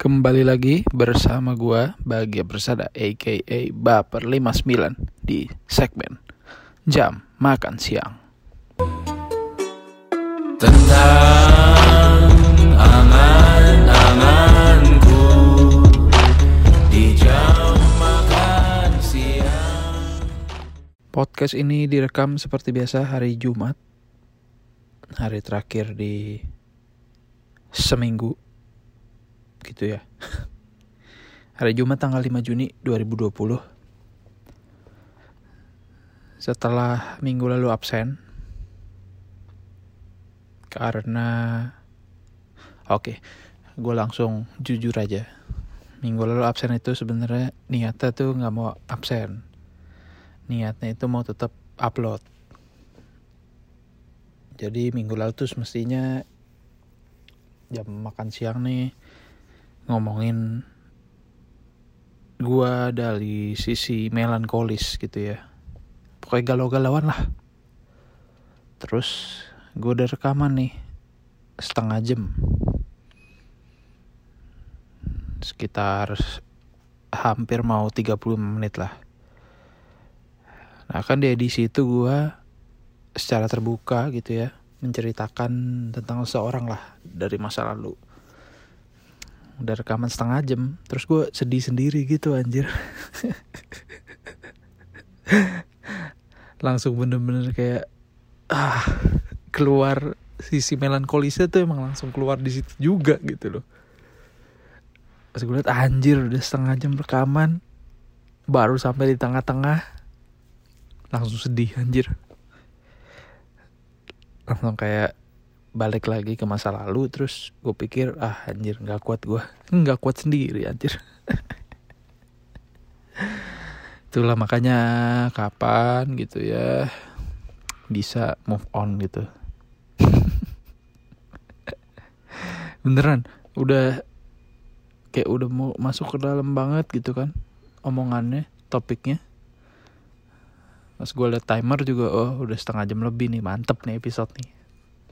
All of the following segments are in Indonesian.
Kembali lagi bersama gua Bahagia Persada aka Baper 59 di segmen Jam Makan Siang. Tentang angan-anganku di jam makan siang. Podcast ini direkam seperti biasa hari Jumat. Hari terakhir di seminggu gitu ya. Hari Jumat tanggal 5 Juni 2020. Setelah minggu lalu absen karena oke, gue langsung jujur aja. Minggu lalu absen itu sebenarnya niatnya tuh nggak mau absen. Niatnya itu mau tetap upload. Jadi minggu lalu tuh semestinya jam makan siang nih ngomongin gua dari sisi melankolis gitu ya. Pokoknya galau-galauan lah. Terus gua udah rekaman nih setengah jam. Sekitar hampir mau 30 menit lah. Nah kan di edisi itu gua secara terbuka gitu ya menceritakan tentang seseorang lah dari masa lalu udah rekaman setengah jam terus gue sedih sendiri gitu anjir. Langsung bener-bener kayak ah keluar sisi melankolisnya tuh emang langsung keluar di situ juga gitu loh. Pas gue liat anjir udah setengah jam rekaman baru sampai di tengah-tengah langsung sedih anjir. Langsung kayak balik lagi ke masa lalu terus gue pikir ah anjir nggak kuat gue nggak kuat sendiri anjir. Itulah makanya kapan gitu ya bisa move on gitu. Beneran udah kayak udah mau masuk ke dalam banget gitu kan omongannya topiknya. Pas gue liat timer juga oh udah setengah jam lebih nih mantep nih episode nih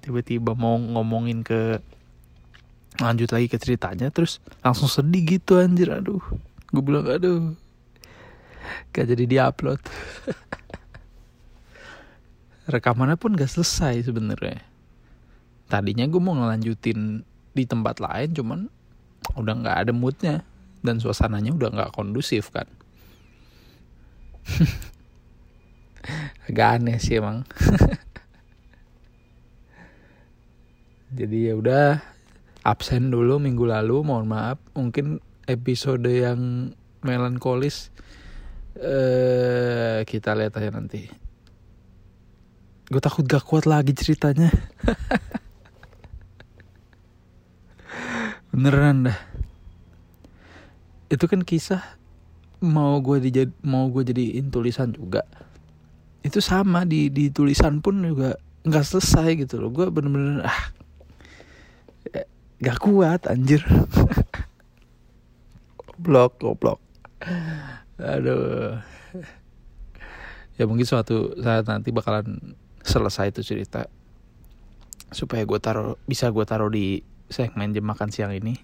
tiba-tiba mau ngomongin ke lanjut lagi ke ceritanya terus langsung sedih gitu anjir. Aduh gue bilang aduh gak jadi diupload. Rekamannya pun gak selesai sebenarnya. Tadinya gue mau ngelanjutin di tempat lain cuman udah nggak ada moodnya dan suasananya udah nggak kondusif kan. Agak aneh sih emang jadi ya udah absen dulu minggu lalu mohon maaf. Mungkin episode yang melankolis eh kita lihat aja nanti. Gue takut gak kuat lagi ceritanya. Beneran dah. Itu kan kisah mau gue dijad mau gue jadiin tulisan juga. Itu sama di di tulisan pun juga nggak selesai gitu loh. Gue bener-bener ah gak kuat anjir. Goblok goblok. Aduh. Ya mungkin suatu saat nanti bakalan selesai itu cerita. Supaya gue taruh bisa gue taruh di segmen jam makan siang ini.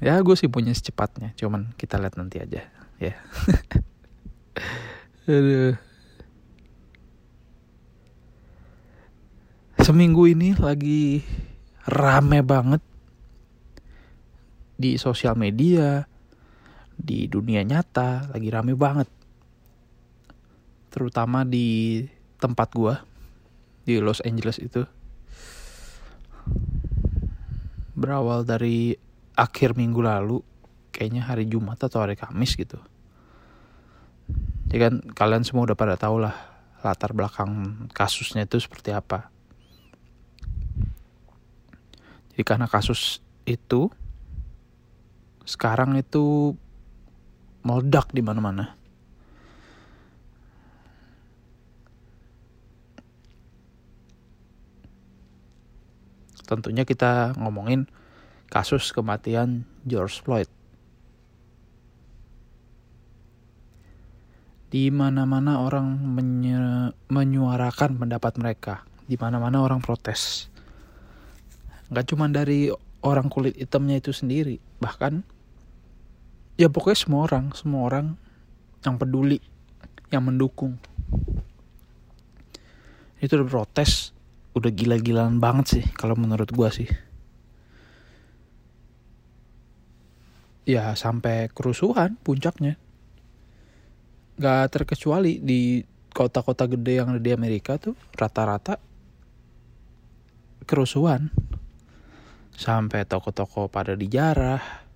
Ya gue sih punya secepatnya. Cuman kita lihat nanti aja ya. Aduh seminggu ini lagi rame banget di sosial media, di dunia nyata lagi rame banget. Terutama di tempat gua di Los Angeles itu. Berawal dari akhir minggu lalu, kayaknya hari Jumat atau hari Kamis gitu. Jadi kan kalian semua udah pada tahu lah latar belakang kasusnya itu seperti apa. Jadi karena kasus itu sekarang itu meledak di mana-mana. Tentunya kita ngomongin kasus kematian George Floyd. Di mana-mana orang menyuarakan pendapat mereka, di mana-mana orang protes. Gak cuma dari orang kulit hitamnya itu sendiri bahkan ya pokoknya semua orang semua orang yang peduli yang mendukung. Itu udah protes udah gila-gilaan banget sih kalau menurut gua sih. Ya sampai kerusuhan puncaknya. Nggak terkecuali di kota-kota gede yang ada di Amerika tuh rata-rata kerusuhan sampai toko-toko pada dijarah.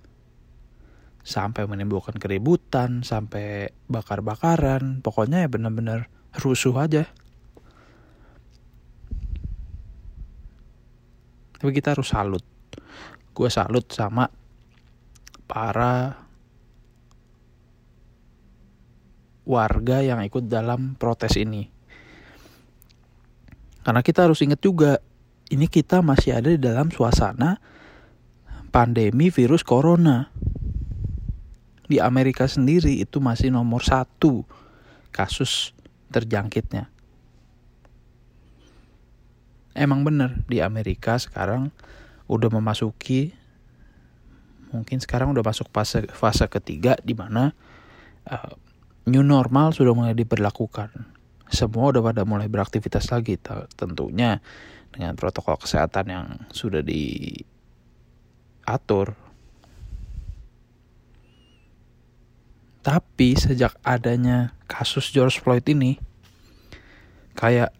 Sampai menimbulkan keributan sampai bakar-bakaran. Pokoknya ya benar-benar rusuh aja. Tapi kita harus salut. Gue salut sama para warga yang ikut dalam protes ini. Karena kita harus ingat juga ini kita masih ada di dalam suasana pandemi virus corona di Amerika sendiri itu masih nomor satu kasus terjangkitnya. Emang bener di Amerika sekarang udah memasuki mungkin sekarang udah masuk fase fase ketiga di mana uh, new normal sudah mulai diberlakukan. Semua udah pada mulai beraktivitas lagi tentunya dengan protokol kesehatan yang sudah diatur Tapi sejak adanya kasus George Floyd ini kayak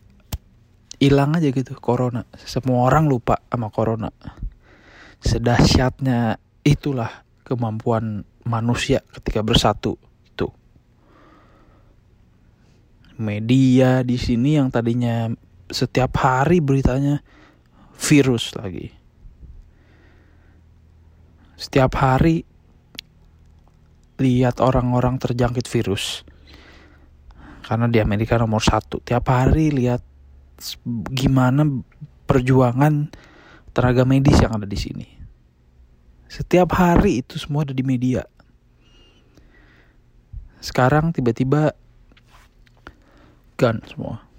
hilang aja gitu corona. Semua orang lupa sama corona. Sedahsyatnya itulah kemampuan manusia ketika bersatu itu. Media di sini yang tadinya setiap hari beritanya virus lagi. Setiap hari lihat orang-orang terjangkit virus. Karena di Amerika nomor satu. Tiap hari lihat gimana perjuangan tenaga medis yang ada di sini. Setiap hari itu semua ada di media. Sekarang tiba-tiba gun semua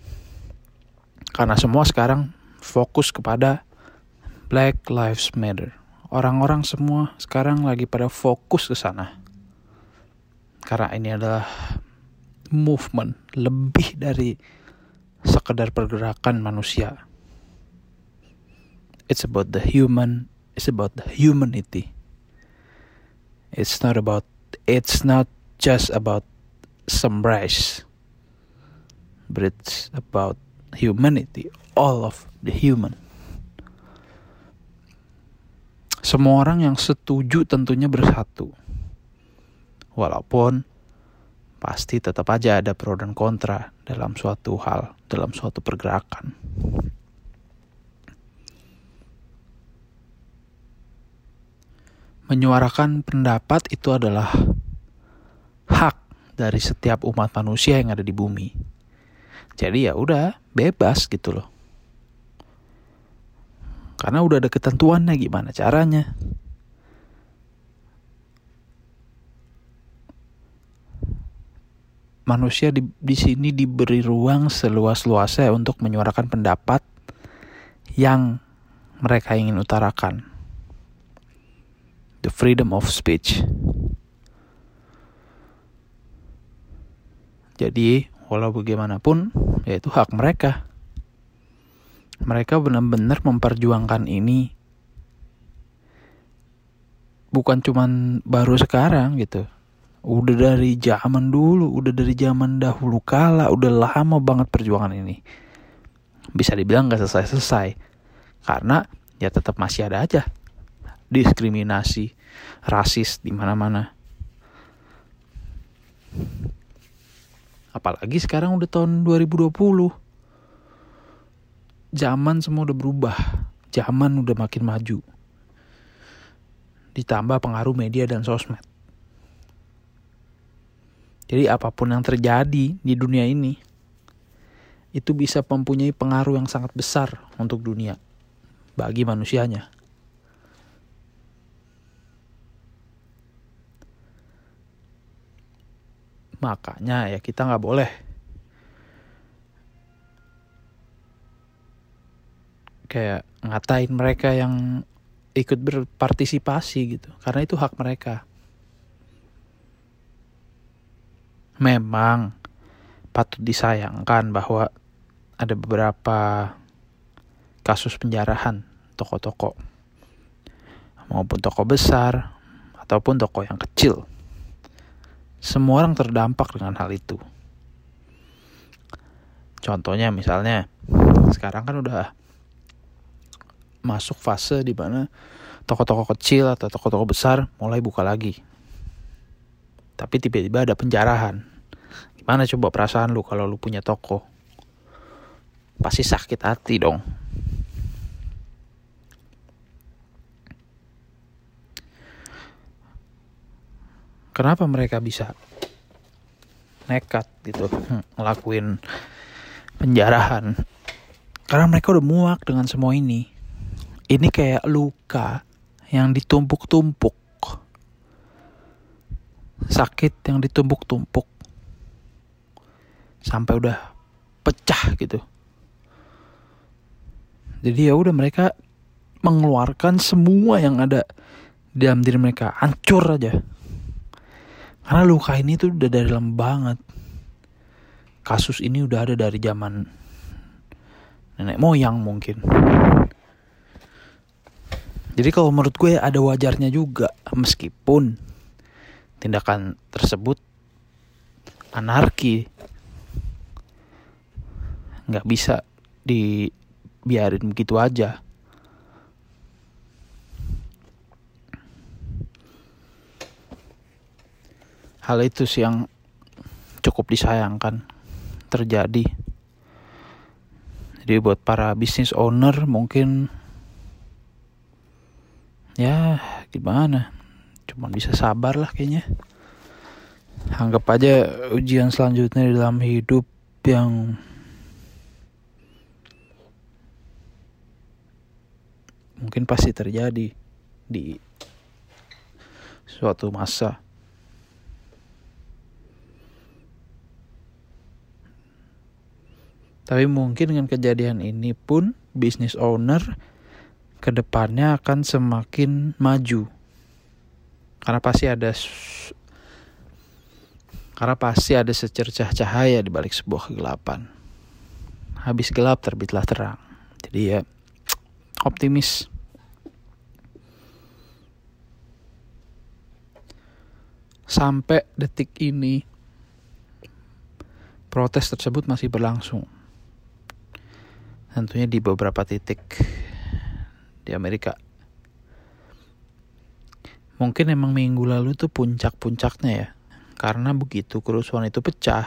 karena semua sekarang fokus kepada Black Lives Matter orang-orang semua sekarang lagi pada fokus ke sana karena ini adalah movement lebih dari sekedar pergerakan manusia. It's about the human, it's about the humanity. It's not about it's not just about some race. But it's about humanity, all of the human. Semua orang yang setuju tentunya bersatu Walaupun pasti tetap aja ada pro dan kontra dalam suatu hal, dalam suatu pergerakan. Menyuarakan pendapat itu adalah hak dari setiap umat manusia yang ada di bumi. Jadi ya udah bebas gitu loh. Karena udah ada ketentuannya gimana caranya. manusia di, di sini diberi ruang seluas-luasnya untuk menyuarakan pendapat yang mereka ingin utarakan. The freedom of speech. Jadi, walau bagaimanapun, yaitu hak mereka. Mereka benar-benar memperjuangkan ini bukan cuman baru sekarang gitu udah dari zaman dulu, udah dari zaman dahulu kala, udah lama banget perjuangan ini. Bisa dibilang gak selesai-selesai. Karena ya tetap masih ada aja diskriminasi, rasis di mana-mana. Apalagi sekarang udah tahun 2020. Zaman semua udah berubah. Zaman udah makin maju. Ditambah pengaruh media dan sosmed jadi apa pun yang terjadi di dunia ini itu bisa mempunyai pengaruh yang sangat besar untuk dunia bagi manusianya. Makanya ya kita nggak boleh. Kayak ngatain mereka yang ikut berpartisipasi gitu. Karena itu hak mereka. Memang patut disayangkan bahwa ada beberapa kasus penjarahan toko-toko maupun toko besar ataupun toko yang kecil. Semua orang terdampak dengan hal itu. Contohnya misalnya sekarang kan udah masuk fase di mana toko-toko kecil atau toko-toko besar mulai buka lagi. Tapi tiba-tiba ada penjarahan. Gimana coba perasaan lu kalau lu punya toko? Pasti sakit hati dong. Kenapa mereka bisa nekat gitu ngelakuin penjarahan? Karena mereka udah muak dengan semua ini. Ini kayak luka yang ditumpuk-tumpuk. Sakit yang ditumpuk-tumpuk. Sampai udah pecah gitu. Jadi ya udah mereka mengeluarkan semua yang ada di dalam diri mereka, hancur aja. Karena luka ini tuh udah dari lama banget. Kasus ini udah ada dari zaman nenek moyang mungkin. Jadi kalau menurut gue ada wajarnya juga meskipun tindakan tersebut anarki nggak bisa dibiarin begitu aja. Hal itu sih yang cukup disayangkan terjadi. Jadi buat para business owner mungkin ya gimana? Cuman bisa sabar lah kayaknya. Anggap aja ujian selanjutnya di dalam hidup yang mungkin pasti terjadi di suatu masa tapi mungkin dengan kejadian ini pun business owner ke depannya akan semakin maju. Karena pasti ada karena pasti ada secercah cahaya di balik sebuah kegelapan. Habis gelap terbitlah terang. Jadi ya optimis. Sampai detik ini protes tersebut masih berlangsung tentunya di beberapa titik di Amerika. Mungkin emang minggu lalu tuh puncak-puncaknya ya. Karena begitu kerusuhan itu pecah,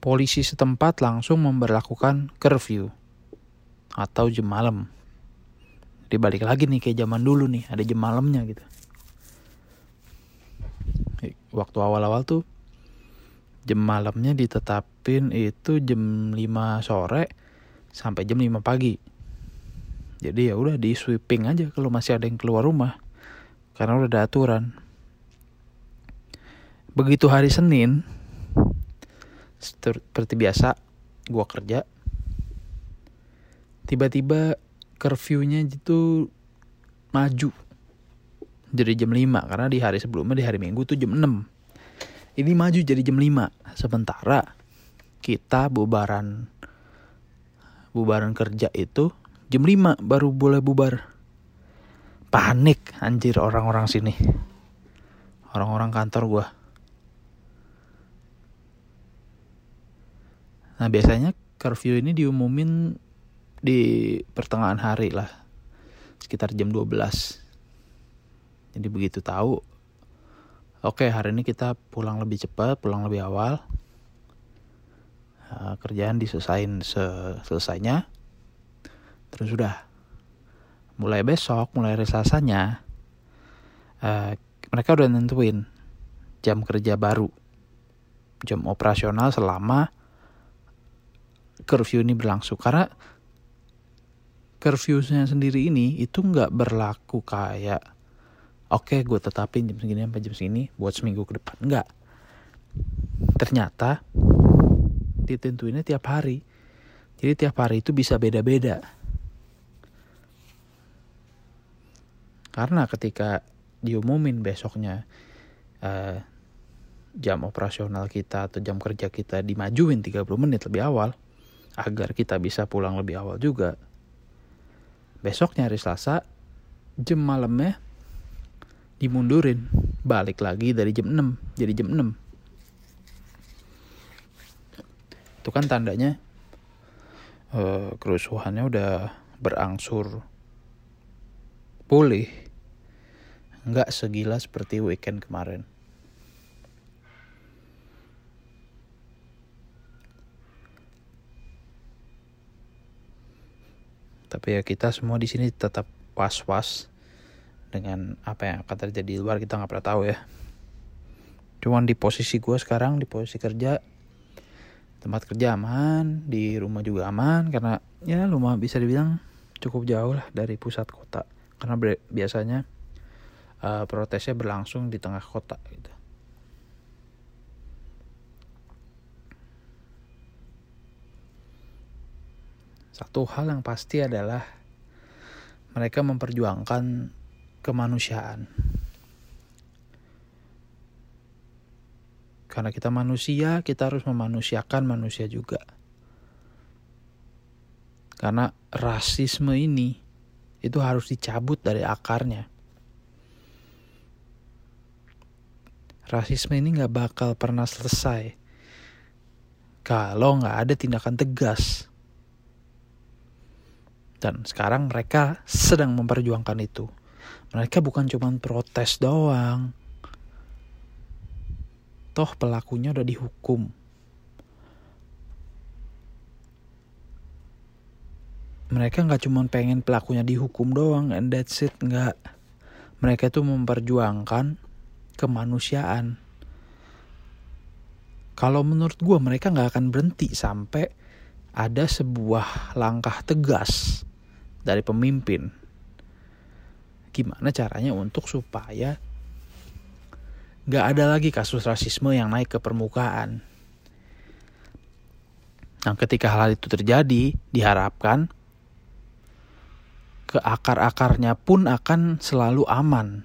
polisi setempat langsung memperlakukan curfew atau jam malam. Dibalik lagi nih kayak zaman dulu nih, ada jam malamnya gitu. Waktu awal-awal tuh jam malamnya ditetapin itu jam 5 sore sampai jam 5 pagi. Jadi ya udah di sweeping aja kalau masih ada yang keluar rumah karena udah ada aturan. Begitu hari Senin seperti biasa gua kerja. Tiba-tiba curfew-nya itu maju jadi jam 5 karena di hari sebelumnya di hari Minggu tuh jam 6 ini maju jadi jam 5 sementara kita bubaran bubaran kerja itu jam 5 baru boleh bubar. Panik anjir orang-orang sini. Orang-orang kantor gua. Nah biasanya curfew ini diumumin di pertengahan hari lah. Sekitar jam 12 jadi begitu tahu oke hari ini kita pulang lebih cepat pulang lebih awal uh, kerjaan diselesain selesainya. Terus sudah. Mulai besok mulai hari Selasanya uh, mereka udah nentuin jam kerja baru. Jam operasional selama curfew ini berlangsung. Karena curfewnya sendiri ini itu nggak berlaku kayak oke okay, gue tetapin jam segini sampai jam segini buat seminggu ke depan. Nggak. Ternyata ditentuinnya tiap hari. Jadi tiap hari itu bisa beda-beda. Karena ketika diumumin besoknya eh, jam operasional kita atau jam kerja kita dimajuin 30 menit lebih awal agar kita bisa pulang lebih awal juga. Besoknya hari Selasa jam malamnya dimundurin. Balik lagi dari jam 6 jadi jam 6 itu kan tandanya eh, kerusuhannya udah berangsur. Pulih. Nggak segila seperti weekend kemarin. Tapi ya kita semua di sini tetap was-was dengan apa yang akan terjadi di luar kita nggak pernah tahu ya. Cuman di posisi gue sekarang di posisi kerja tempat kerja aman di rumah juga aman karena ya rumah bisa dibilang cukup jauh lah dari pusat kota karena biasanya eh, protesnya berlangsung di tengah kota gitu satu hal yang pasti adalah mereka memperjuangkan kemanusiaan. Karena kita manusia, kita harus memanusiakan manusia juga. Karena rasisme ini itu harus dicabut dari akarnya. Rasisme ini nggak bakal pernah selesai kalau nggak ada tindakan tegas. Dan sekarang mereka sedang memperjuangkan itu. Mereka bukan cuma protes doang. Toh pelakunya udah dihukum. Mereka nggak cuma pengen pelakunya dihukum doang, and that's it, nggak. Mereka itu memperjuangkan kemanusiaan. Kalau menurut gue mereka nggak akan berhenti sampai ada sebuah langkah tegas dari pemimpin. Gimana caranya untuk supaya gak ada lagi kasus rasisme yang naik ke permukaan. Nah, ketika hal itu terjadi, diharapkan ke akar-akarnya pun akan selalu aman.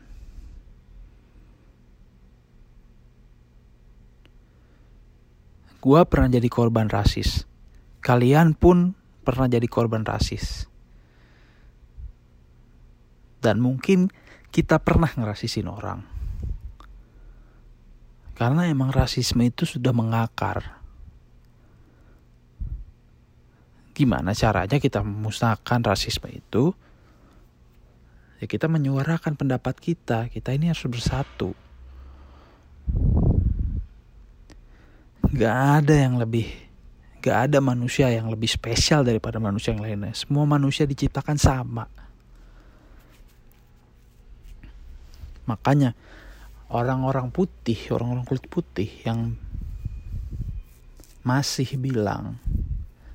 Gua pernah jadi korban rasis. Kalian pun pernah jadi korban rasis. Dan mungkin kita pernah ngerasisin orang. Karena emang rasisme itu sudah mengakar. Gimana caranya kita memusnahkan rasisme itu? Ya kita menyuarakan pendapat kita. Kita ini harus bersatu. Gak ada yang lebih Gak ada manusia yang lebih spesial daripada manusia yang lainnya. Semua manusia diciptakan sama. Makanya orang-orang putih, orang-orang kulit putih yang masih bilang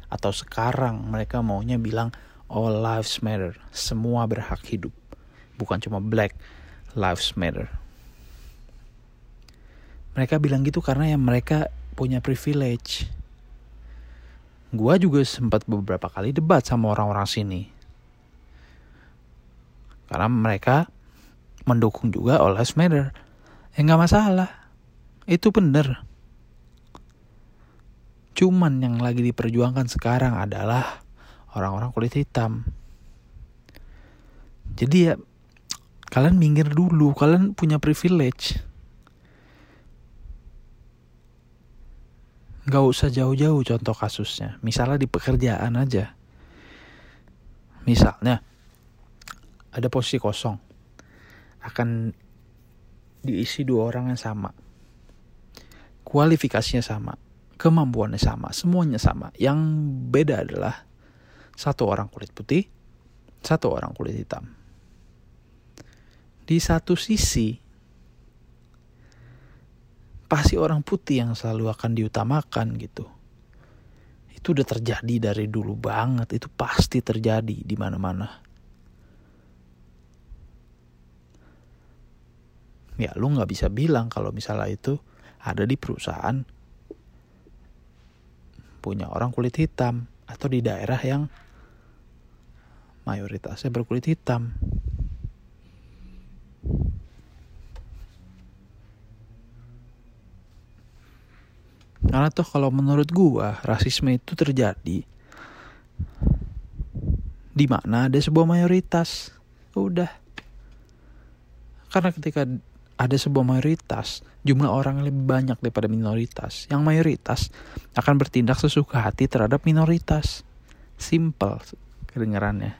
atau sekarang mereka maunya bilang all lives matter, semua berhak hidup. Bukan cuma black lives matter. Mereka bilang gitu karena yang mereka punya privilege. Gua juga sempat beberapa kali debat sama orang-orang sini. Karena mereka mendukung juga All Lives Matter. Ya nggak masalah. Itu bener. Cuman yang lagi diperjuangkan sekarang adalah orang-orang kulit hitam. Jadi ya kalian minggir dulu, kalian punya privilege. Gak usah jauh-jauh contoh kasusnya. Misalnya di pekerjaan aja. Misalnya ada posisi kosong akan diisi dua orang yang sama. Kualifikasinya sama, kemampuannya sama, semuanya sama. Yang beda adalah satu orang kulit putih, satu orang kulit hitam. Di satu sisi, pasti orang putih yang selalu akan diutamakan gitu. Itu udah terjadi dari dulu banget, itu pasti terjadi di mana-mana. ya lu nggak bisa bilang kalau misalnya itu ada di perusahaan punya orang kulit hitam atau di daerah yang mayoritasnya berkulit hitam. Karena tuh kalau menurut gua rasisme itu terjadi di mana ada sebuah mayoritas. Udah. Karena ketika ada sebuah mayoritas, jumlah orang lebih banyak daripada minoritas. Yang mayoritas akan bertindak sesuka hati terhadap minoritas. Simple kedengarannya.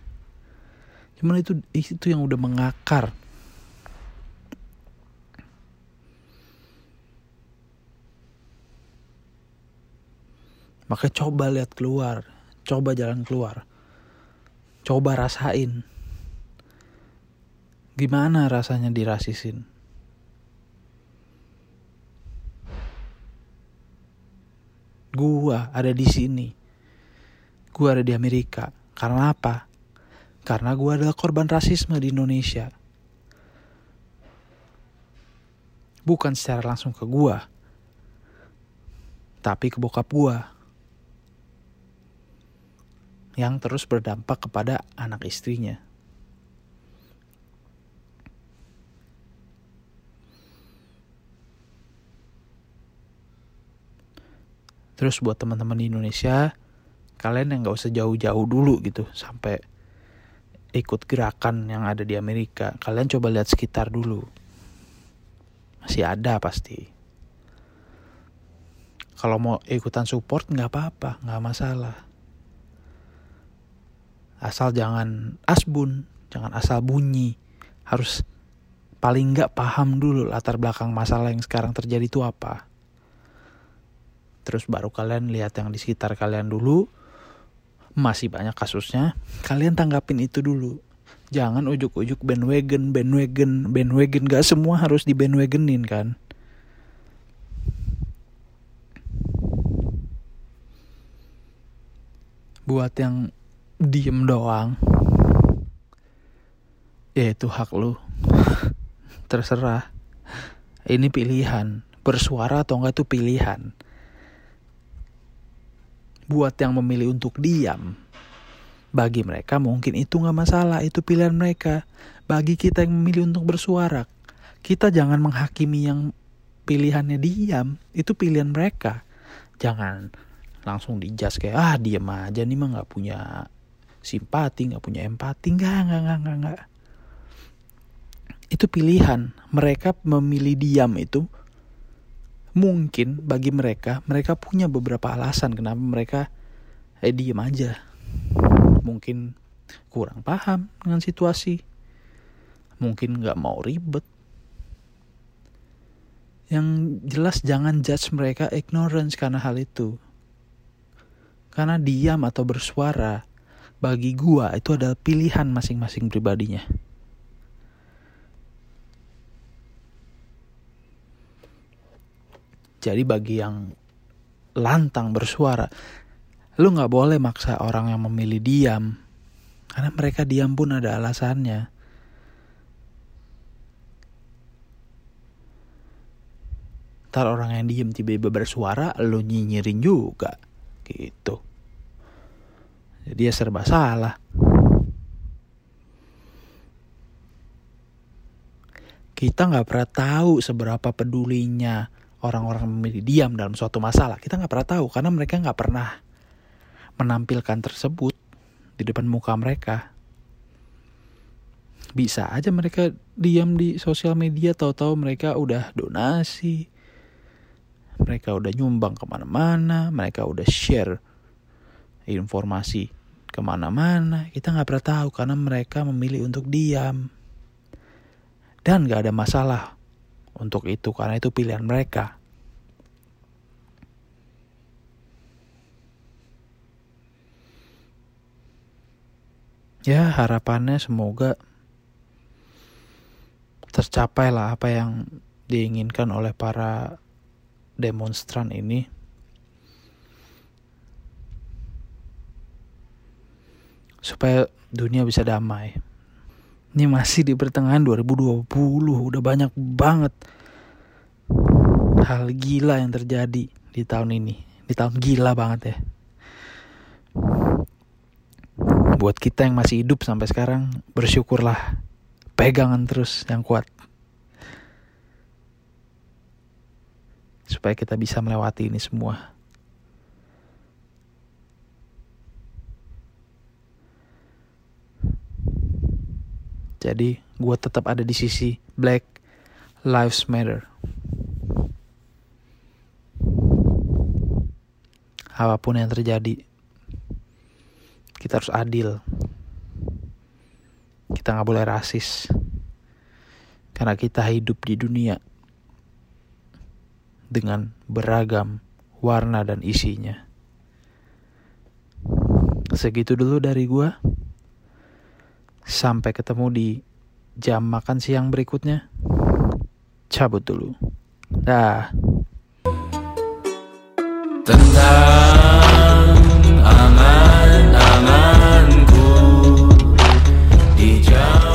Cuman itu itu yang udah mengakar. Maka coba lihat keluar, coba jalan keluar. Coba rasain. Gimana rasanya dirasisin? Gua ada di sini. Gua ada di Amerika. Karena apa? Karena gua adalah korban rasisme di Indonesia. Bukan secara langsung ke gua, tapi ke bokap gua yang terus berdampak kepada anak istrinya. Terus buat teman-teman di Indonesia, kalian yang gak usah jauh-jauh dulu gitu sampai ikut gerakan yang ada di Amerika. Kalian coba lihat sekitar dulu. Masih ada pasti. Kalau mau ikutan support nggak apa-apa, nggak masalah. Asal jangan asbun, jangan asal bunyi. Harus paling nggak paham dulu latar belakang masalah yang sekarang terjadi itu apa. Terus baru kalian lihat yang di sekitar kalian dulu. Masih banyak kasusnya, kalian tanggapin itu dulu. Jangan ujuk-ujuk bandwagon, bandwagon, bandwagon. Gak semua harus di bandwagonin kan. Buat yang diem doang, ya itu hak lu. Terserah. Ini pilihan. Bersuara atau enggak itu pilihan. Buat yang memilih untuk diam, bagi mereka mungkin itu nggak masalah, itu pilihan mereka. Bagi kita yang memilih untuk bersuara, kita jangan menghakimi yang pilihannya diam, itu pilihan mereka. Jangan langsung dijudge kayak ah diam aja nih mah nggak punya simpati, nggak punya empati, nggak nggak nggak nggak nggak. Itu pilihan. Mereka memilih diam itu mungkin bagi mereka mereka punya beberapa alasan kenapa mereka eh diem aja. Mungkin kurang paham dengan situasi. Mungkin nggak mau ribet. Yang jelas jangan judge mereka ignorance karena hal itu. Karena diam atau bersuara bagi gua itu adalah pilihan masing-masing pribadinya Jadi bagi yang lantang bersuara, lu nggak boleh maksa orang yang memilih diam, karena mereka diam pun ada alasannya. Ntar orang yang diem tiba-tiba bersuara, lu nyinyirin juga, gitu. Jadi ya serba salah. Kita nggak pernah tahu seberapa pedulinya orang-orang memilih diam dalam suatu masalah. Kita nggak pernah tahu karena mereka nggak pernah menampilkan tersebut di depan muka mereka. Bisa aja mereka diam di sosial media tahu-tahu mereka udah donasi mereka udah nyumbang ke mana-mana mereka udah share informasi ke mana-mana. Kita nggak pernah tahu karena mereka memilih untuk diam. Dan nggak ada masalah untuk itu karena itu pilihan mereka. Ya harapannya semoga tercapai lah apa yang diinginkan oleh para demonstran ini. Supaya dunia bisa damai. Ini masih di pertengahan 2020, udah banyak banget hal gila yang terjadi di tahun ini. Di tahun gila banget ya. Buat kita yang masih hidup sampai sekarang, bersyukurlah. Pegangan terus yang kuat. supaya kita bisa melewati ini semua. Jadi gue tetap ada di sisi Black Lives Matter. Apa pun yang terjadi, kita harus adil. Kita nggak boleh rasis. Karena kita hidup di dunia dengan beragam warna dan isinya. Segitu dulu dari gua. Sampai ketemu di jam makan siang berikutnya. Cabut dulu. Dah. Tentang angan-anganku di jam